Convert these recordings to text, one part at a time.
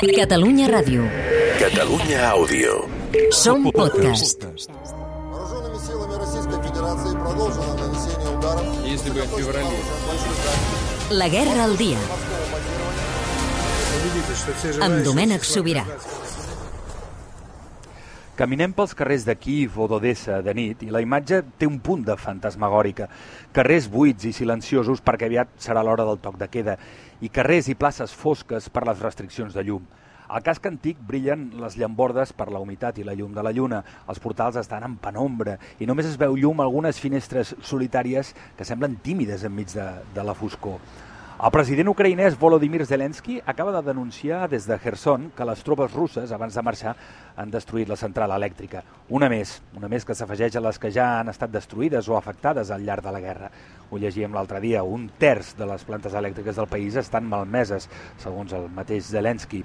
Catalunya Ràdio. Catalunya Àudio. Som podcast. La guerra al dia. Amb Domènec Sobirà. Caminem pels carrers de Kiev o d'Odessa de nit i la imatge té un punt de fantasmagòrica. Carrers buits i silenciosos perquè aviat serà l'hora del toc de queda i carrers i places fosques per les restriccions de llum. Al casc antic brillen les llambordes per la humitat i la llum de la lluna. Els portals estan en penombra i només es veu llum algunes finestres solitàries que semblen tímides enmig de, de la foscor. El president ucraïnès Volodymyr Zelensky acaba de denunciar des de Kherson que les tropes russes, abans de marxar, han destruït la central elèctrica. Una més, una més que s'afegeix a les que ja han estat destruïdes o afectades al llarg de la guerra. Ho llegíem l'altre dia, un terç de les plantes elèctriques del país estan malmeses, segons el mateix Zelensky.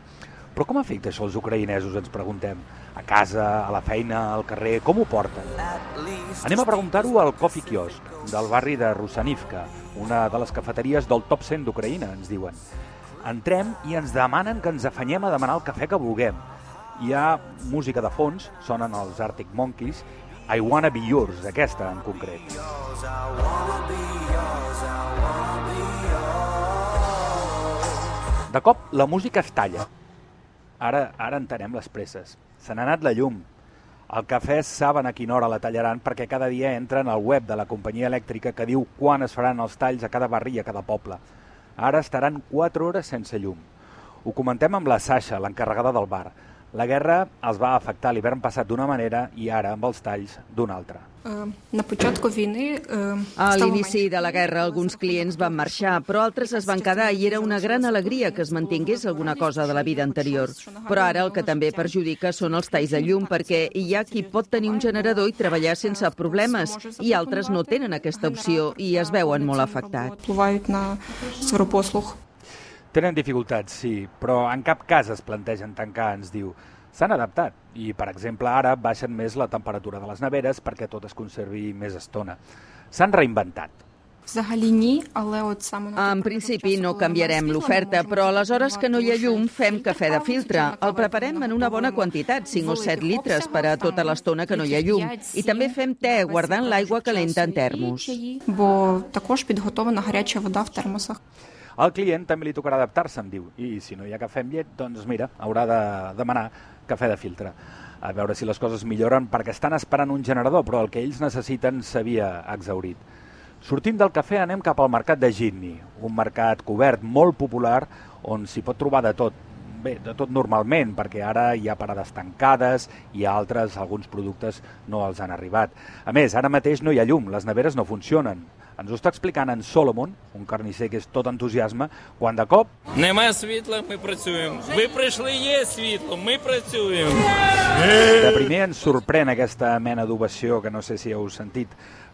Però com afecta això als ucraïnesos, ens preguntem? A casa, a la feina, al carrer, com ho porten? Anem a preguntar-ho al Coffee Kiosk, del barri de Rusanivka, una de les cafeteries del top 100 d'Ucraïna, ens diuen. Entrem i ens demanen que ens afanyem a demanar el cafè que vulguem. Hi ha música de fons, sonen els Arctic Monkeys, I Wanna Be Yours, aquesta en concret. De cop, la música es talla. Ara, ara entenem les presses. Se n'ha anat la llum. El cafè saben a quina hora la tallaran perquè cada dia entren al web de la companyia elèctrica que diu quan es faran els talls a cada barri i a cada poble. Ara estaran 4 hores sense llum. Ho comentem amb la Sasha, l'encarregada del bar. La guerra els va afectar l'hivern passat d'una manera i ara, amb els talls, d'una altra. A l'inici de la guerra alguns clients van marxar, però altres es van quedar i era una gran alegria que es mantingués alguna cosa de la vida anterior. Però ara el que també perjudica són els talls de llum, perquè hi ha qui pot tenir un generador i treballar sense problemes, i altres no tenen aquesta opció i es veuen molt afectats. Tenen dificultats, sí, però en cap cas es plantegen tancar, ens diu. S'han adaptat i, per exemple, ara baixen més la temperatura de les neveres perquè tot es conservi més estona. S'han reinventat, en principi no canviarem l'oferta, però a les hores que no hi ha llum fem cafè de filtre. El preparem en una bona quantitat, 5 o 7 litres per a tota l'estona que no hi ha llum. I també fem te guardant l'aigua calenta en termos. Al client també li tocarà adaptar-se, em diu, i si no hi ha cafè amb llet, doncs mira, haurà de demanar cafè de filtre a veure si les coses milloren, perquè estan esperant un generador, però el que ells necessiten s'havia exhaurit. Sortim del cafè, anem cap al mercat de Gidney, un mercat cobert molt popular on s'hi pot trobar de tot, bé, de tot normalment, perquè ara hi ha parades tancades i altres, alguns productes no els han arribat. A més, ara mateix no hi ha llum, les neveres no funcionen, Ens ho està explicant en Solomon, un carnisser que és tot entusiasme, quan de cop Нема світла, ми працюємо. Ви прийшли, є світло, ми працюємо. De primer ens sorprèn aquesta mena d'ovació que no sé si heu sentit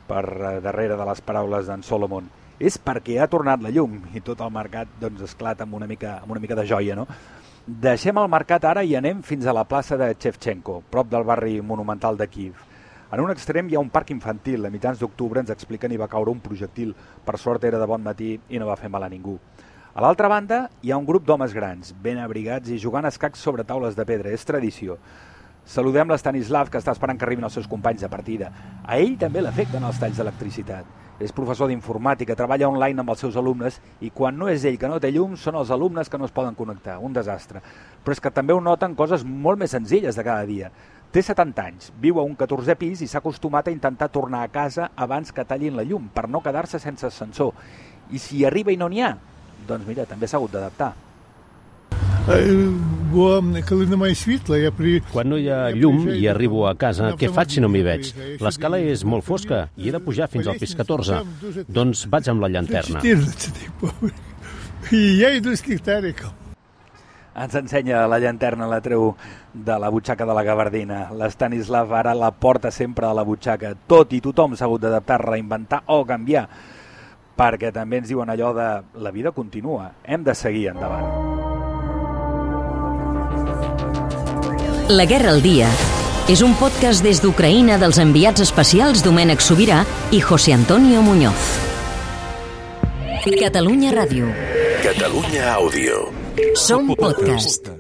per eh, darrere de les paraules d'en Solomon. És perquè ha tornat la llum i tot el mercat doncs, esclata amb una mica, amb una mica de joia, no? Deixem el mercat ara i anem fins a la plaça de Chevchenko, prop del barri monumental de Kiev. En un extrem hi ha un parc infantil. A mitjans d'octubre ens expliquen hi va caure un projectil. Per sort era de bon matí i no va fer mal a ningú. A l'altra banda hi ha un grup d'homes grans, ben abrigats i jugant escacs sobre taules de pedra. És tradició. Saludem l'Estanislav, que està esperant que arribin els seus companys de partida. A ell també l'afecten els talls d'electricitat. És professor d'informàtica, treballa online amb els seus alumnes i quan no és ell que no té llum són els alumnes que no es poden connectar. Un desastre. Però és que també ho noten coses molt més senzilles de cada dia. Té 70 anys, viu a un 14è pis i s'ha acostumat a intentar tornar a casa abans que tallin la llum per no quedar-se sense ascensor. I si arriba i no n'hi ha, doncs mira, també s'ha hagut d'adaptar. Quan no hi ha llum i arribo a casa, què faig si no m'hi veig? L'escala és molt fosca i he de pujar fins al pis 14. Doncs vaig amb la llanterna. I ja he dos ens ensenya la llanterna, la treu de la butxaca de la gabardina. L'Estanislav ara la porta sempre a la butxaca. Tot i tothom s'ha hagut d'adaptar, reinventar o canviar. Perquè també ens diuen allò de la vida continua, hem de seguir endavant. La guerra al dia és un podcast des d'Ucraïna dels enviats especials Domènec Sobirà i José Antonio Muñoz. Catalunya Ràdio. Catalunya Àudio. Som podcast.